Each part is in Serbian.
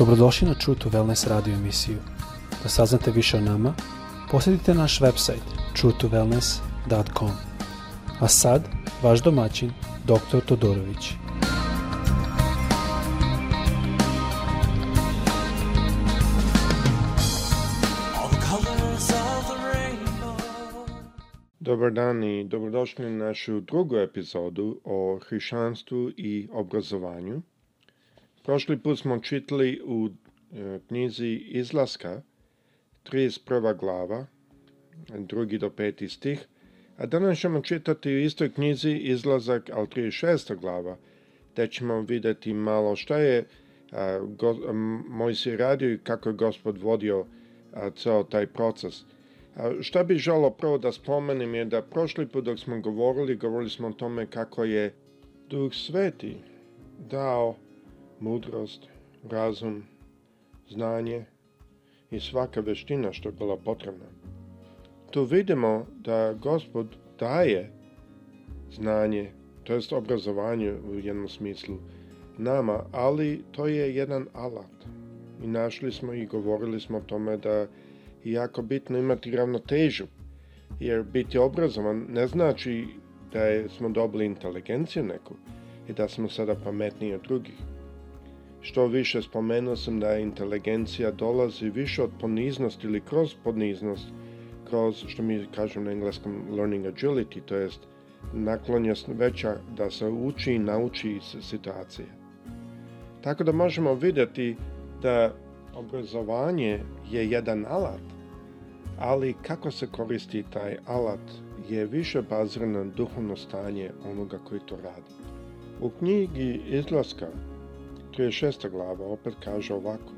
Dobrodošli na True to Wellness radio emisiju. Da saznate više o nama, posjetite naš website truetowellness.com. A sad, vaš domaćin, dr. Todorović. Dobar dan i dobrodošli na našu drugu epizodu o hrišanstvu i obrazovanju – Prošli put smo čitali u e, knjizi Izlaska, 31. glava, drugi do peti stih, a danas ćemo čitati u istoj knjizi Izlazak, ali 36. glava, te ćemo vidjeti malo šta je e, Mojsi radio i kako je gospod vodio a, ceo taj proces. A, šta bih želo prvo da spomenem je da prošli put dok smo govorili, govorili smo o tome kako je Duh Sveti dao mudrost, razum, znanje i svaka veština što je bila potrebna. Tu vidimo da gospod daje znanje, to jest obrazovanje u jednom smislu nama, ali to je jedan alat. I našli smo i govorili smo o tome da je jako bitno imati ravnotežu, jer biti obrazovan ne znači da je, smo dobili inteligenciju neku i da smo sada pametniji od drugih. Što više spomenuo sam da inteligencija dolazi više od poniznosti ili kroz poniznost, kroz što mi kažemo na engleskom learning agility, to jest naklonjenost veća da se uči i nauči iz situacije. Tako da možemo videti da obrazovanje je jedan alat, ali kako se koristi taj alat je više bazirano na duhovno stanje onoga koji to radi. U knjigi Izlaska Tu je šesta glava, opet kaže ovako.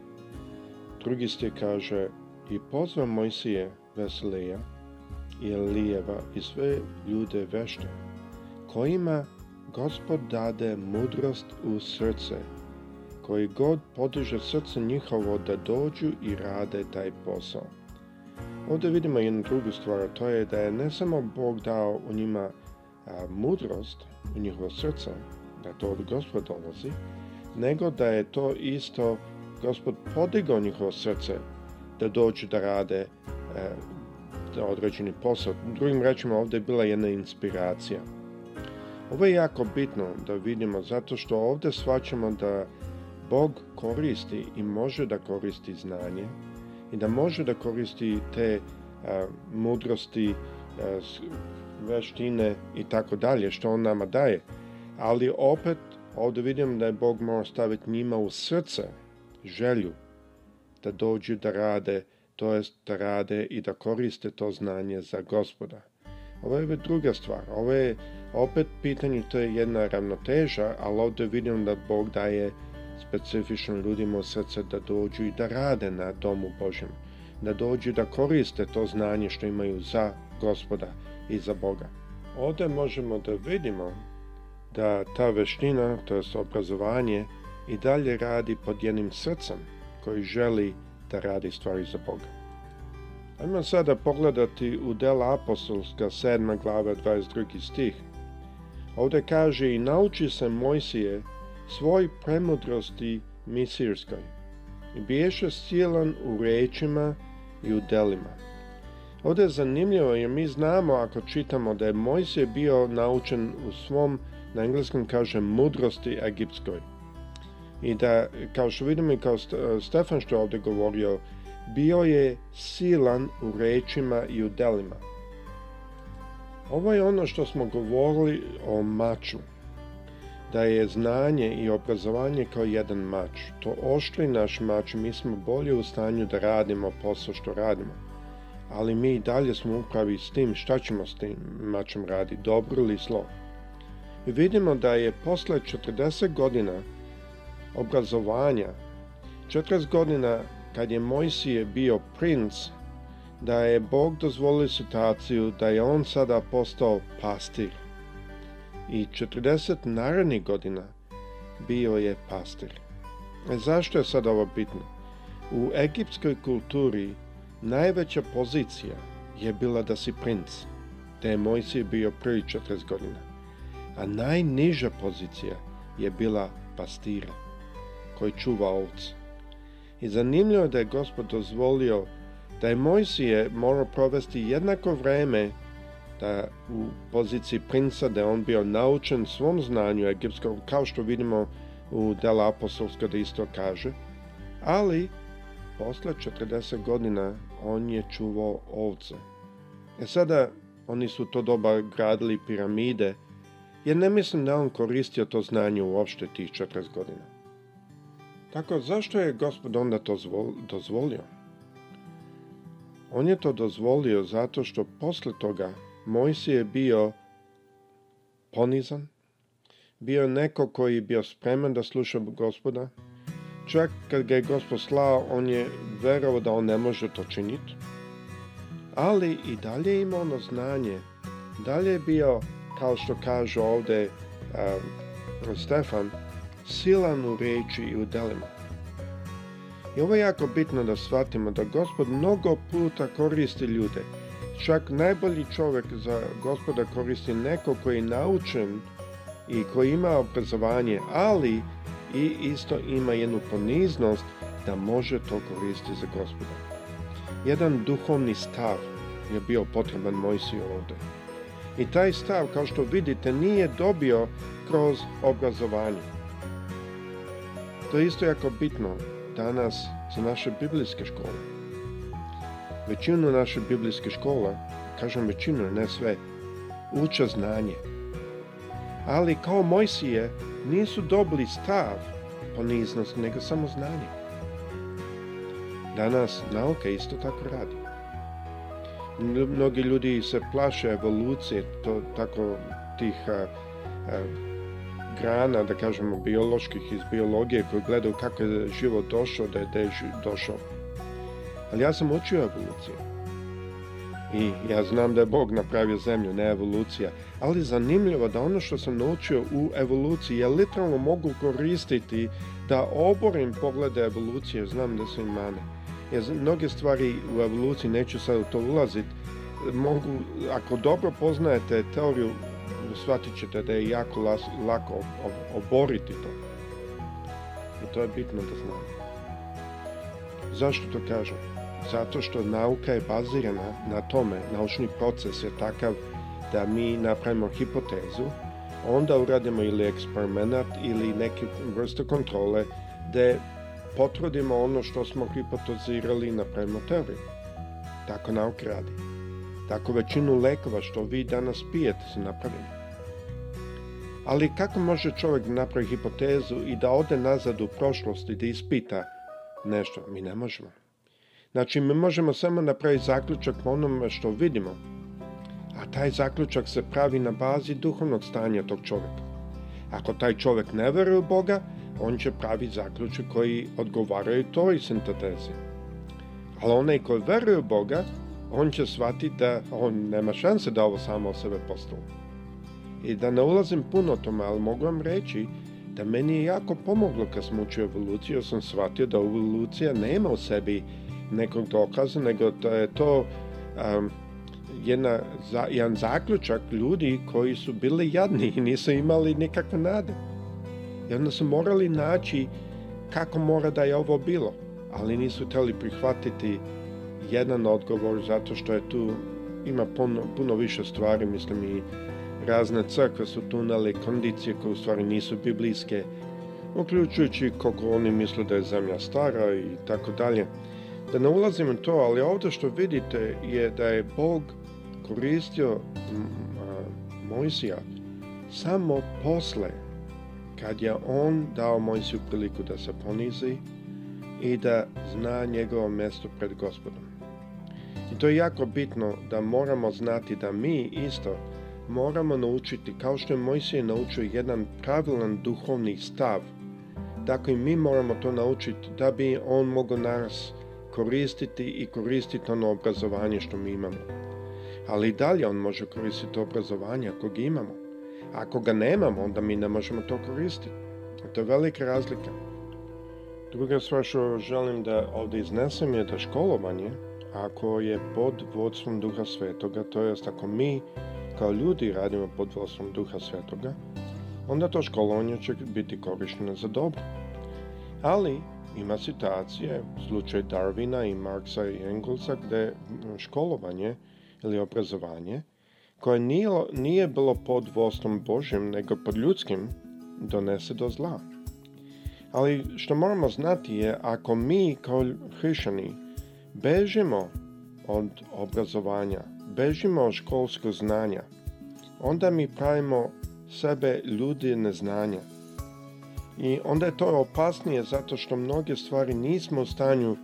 Drugi stih kaže, i pozva Mojsije Veseleja i Elijeva i sve ljude vešte, kojima gospod dade mudrost u srce, koji god podiže srce njihovo da dođu i rade taj posao. Ovdje vidimo jednu drugu stvar, to je da je ne samo Bog dao u njima a, mudrost u njihovo srce, da to od gospoda dolazi, nego da je to isto gospod podigao njihovo srce da dođu da rade e, da određeni posao. Drugim rečima, ovdje je bila jedna inspiracija. Ovo je jako bitno da vidimo, zato što ovde shvaćamo da Bog koristi i može da koristi znanje i da može da koristi te a, e, mudrosti, a, e, veštine i tako dalje, što on nama daje. Ali opet Ovde vidim da je Bog morao staviti njima u srce želju da dođu da rade, to jest da rade i da koriste to znanje za gospoda. Ovo je druga stvar, ovo je opet pitanje, to je jedna ravnoteža, ali ovde vidim da Bog daje specifičnim ljudima u srce da dođu i da rade na domu Božjem, da dođu da koriste to znanje što imaju za gospoda i za Boga. Ovde možemo da vidimo da ta veština, to je obrazovanje, i dalje radi pod jednim srcem koji želi da radi stvari za Boga. Ajmo sada pogledati u dela apostolska 7. glava 22. stih. Ovde kaže i nauči se Mojsije svoj premudrosti misirskoj i biješe stjelan u rečima i u delima. Ovde je zanimljivo jer mi znamo ako čitamo da je Mojsije bio naučen u svom na engleskom kaže mudrosti egipskoj. I da, kao što vidimo i kao e, Stefan što je govorio, bio je silan u rečima i u delima. Ovo je ono što smo govorili o maču. Da je znanje i obrazovanje kao jedan mač. To oštri naš mač, mi smo bolje u stanju da radimo posao što radimo. Ali mi i dalje smo upravi s tim šta ćemo s tim mačem raditi, dobro ili zlo vidimo da je posle 40 godina obrazovanja, 40 godina kad je Mojsije bio princ, da je Bog dozvolio situaciju da je on sada postao pastir. I 40 narednih godina bio je pastir. E zašto je sad ovo bitno? U egipskoj kulturi najveća pozicija je bila da si princ, da je Mojsije bio prvi 40 godina a najniža pozicija je bila pastira koji čuva ovce. I zanimljivo da je gospod dozvolio da je Mojsije morao provesti jednako vreme da u poziciji princa, da je on bio naučen svom znanju egipskog, kao što vidimo u dela apostolska da isto kaže, ali posle 40 godina on je čuvao ovce. E sada, oni su to doba gradili piramide, jer ne mislim da on koristio to znanje uopšte tih 40 godina. Tako, zašto je gospod onda to dozvolio? On je to dozvolio zato što posle toga Mojsije je bio ponizan, bio neko koji je bio spreman da sluša gospoda. Čak kad ga je gospod slao, on je verovao da on ne može to činiti. Ali i dalje ima ono znanje, dalje je bio kao što kaže ovde um, Stefan, silan u reči i u delima. I ovo je jako bitno da shvatimo da gospod mnogo puta koristi ljude. Čak najbolji čovek za gospoda koristi neko koji je naučen i koji ima obrazovanje, ali i isto ima jednu poniznost da može to koristiti za gospoda. Jedan duhovni stav je bio potreban Mojsiju ovde i taj stav, kao što vidite, nije dobio kroz obrazovanje. To je isto jako bitno danas za naše biblijske škole. Većinu naše biblijske škola, kažem većinu, ne sve, uče znanje. Ali kao Mojsije nisu dobili stav poniznost, nego samo znanje. Danas nauka isto tako radi. Mnogi ljudi se plaše evolucije, to, tako tih a, a, grana, da kažemo, bioloških iz biologije koji gledaju kako je život došao, da je, da je došao. Ali ja sam učio evoluciju. I ja znam da je Bog napravio zemlju, ne evolucija. Ali zanimljivo da ono što sam naučio u evoluciji, ja literalno mogu koristiti da oborim poglede evolucije, znam da su mane jer mnoge stvari u evoluciji, neću sad u to ulaziti, mogu, ako dobro poznajete teoriju, shvatit ćete da je jako las, lako oboriti to. I to je bitno da znamo. Zašto to kažem? Zato što nauka je bazirana na tome, naučni proces je takav da mi napravimo hipotezu, onda uradimo ili eksperimenat ili neku vrste kontrole da potrudimo ono što smo hipotezirali na napravimo teoriju. Tako nauka radi. Tako većinu lekova što vi danas pijete se napravimo. Ali kako može čovjek napravi hipotezu i da ode nazad u prošlost i da ispita nešto? Mi ne možemo. Znači, mi možemo samo napraviti zaključak po onome što vidimo, a taj zaključak se pravi na bazi duhovnog stanja tog čovjeka. Ako taj čovjek ne veruje u Boga, on će pravi zaključak koji odgovaraju toj sintatezi. Ali onaj koji veruje u Boga, on će shvatiti da on nema šanse da ovo samo o sebe postavu. I da ne ulazim puno tome, ali mogu vam reći da meni je jako pomoglo kad sam učio evoluciju, sam shvatio da evolucija nema u sebi nekog dokaza, nego da je to um, jedna, za, jedan zaključak ljudi koji su bili jadni i nisu imali nikakve nade. I onda su morali naći kako mora da je ovo bilo, ali nisu teli prihvatiti jedan odgovor zato što je tu ima puno, puno više stvari, mislim i razne crkve su tu unale kondicije koje u stvari nisu biblijske, uključujući koliko oni misle da je zemlja stara i tako dalje. Da ne ulazim u to, ali ovde što vidite je da je Bog koristio Mojsija samo posle kad je on dao Mojsiju priliku da se ponizi i da zna njegovo mesto pred gospodom. I to je jako bitno da moramo znati da mi isto moramo naučiti, kao što je Mojsije naučio jedan pravilan duhovni stav, tako i mi moramo to naučiti da bi on mogao nas koristiti i koristiti ono obrazovanje što mi imamo. Ali dalje on može koristiti obrazovanje kog imamo. Ako ga nemamo, onda mi ne možemo to koristiti. To je velika razlika. Druga stvar što želim da ovde iznesem je da školovanje, ako je pod vodstvom Duha Svetoga, to jest ako mi kao ljudi radimo pod vodstvom Duha Svetoga, onda to školovanje će biti korišteno za dobro. Ali ima situacije, slučaj Darwina i Marksa i Engelsa, gde školovanje ili obrazovanje koje nije, nije bilo pod vostom Božjim, nego pod ljudskim, donese do zla. Ali što moramo znati je, ako mi kao hrišani bežimo od obrazovanja, bežimo od školskog znanja, onda mi pravimo sebe ljudi neznanja. I onda je to opasnije zato što mnoge stvari nismo u stanju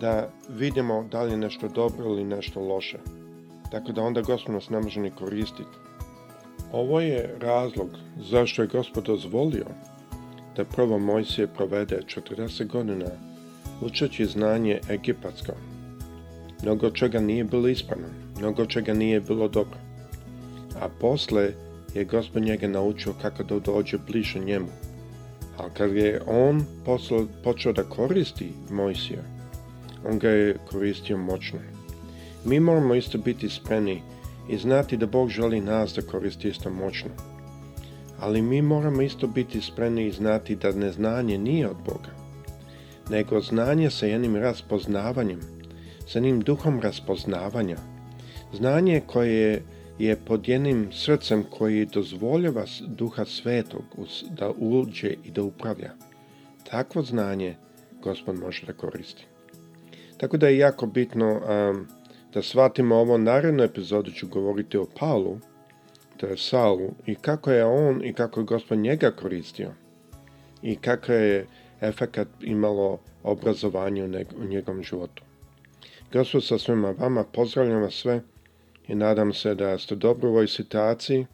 da vidimo da li je nešto dobro ili nešto loše tako da onda gospod nas ne može ni koristiti. Ovo je razlog zašto je gospod dozvolio da prvo Mojsije provede 40 godina učeći znanje egipatsko. Mnogo čega nije bilo ispano, mnogo čega nije bilo dobro. A posle je gospod njega naučio kako da dođe bliže njemu. Ali kad je on posle počeo da koristi Mojsija, on ga je koristio moćno. Mi moramo isto biti spremni i znati da Bog želi nas da koristi isto moćno. Ali mi moramo isto biti spremni i znati da neznanje nije od Boga, nego znanje sa jednim raspoznavanjem, sa jednim duhom raspoznavanja. Znanje koje je pod jednim srcem koji dozvoljava duha svetog da uđe i da upravlja. Takvo znanje gospod može da koristi. Tako da je jako bitno um, Da shvatimo ovo narednu epizodu ću govoriti o Paulu, to je Saulu, i kako je on i kako je gospod njega koristio. I kako je efekat imalo obrazovanje u, u njegovom životu. Gospod sa svima vama, pozdravljam vas sve i nadam se da ste dobro u ovoj situaciji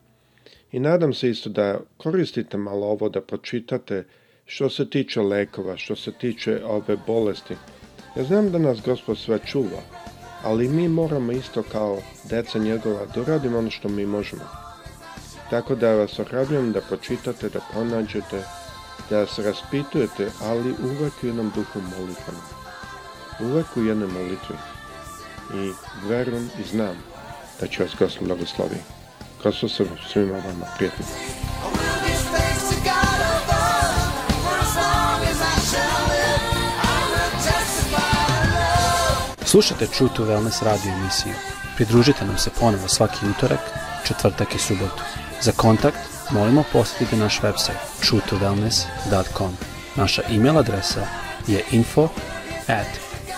i nadam se isto da koristite malo ovo da pročitate što se tiče lekova, što se tiče ove bolesti. Ja znam da nas Gospod sve čuva, ali mi moramo isto kao deca njegova da uradimo ono što mi možemo. Tako da vas ohrabljujem da počitate, da pronađete, da se raspitujete, ali uvek u jednom duhu molitvom. Uvek u jednoj molitvi. I verujem i znam da će vas Gospod blagoslovi. Gospod se svima vama prijetno. Slušajte True to Wellness radio emisiju. Pridružite nam se ponovo svaki utorak, četvrtak i subotu. Za kontakt molimo posjetite naš website truetowellness.com. Naša e-mail adresa je info at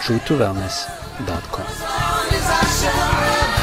truetowellness.com.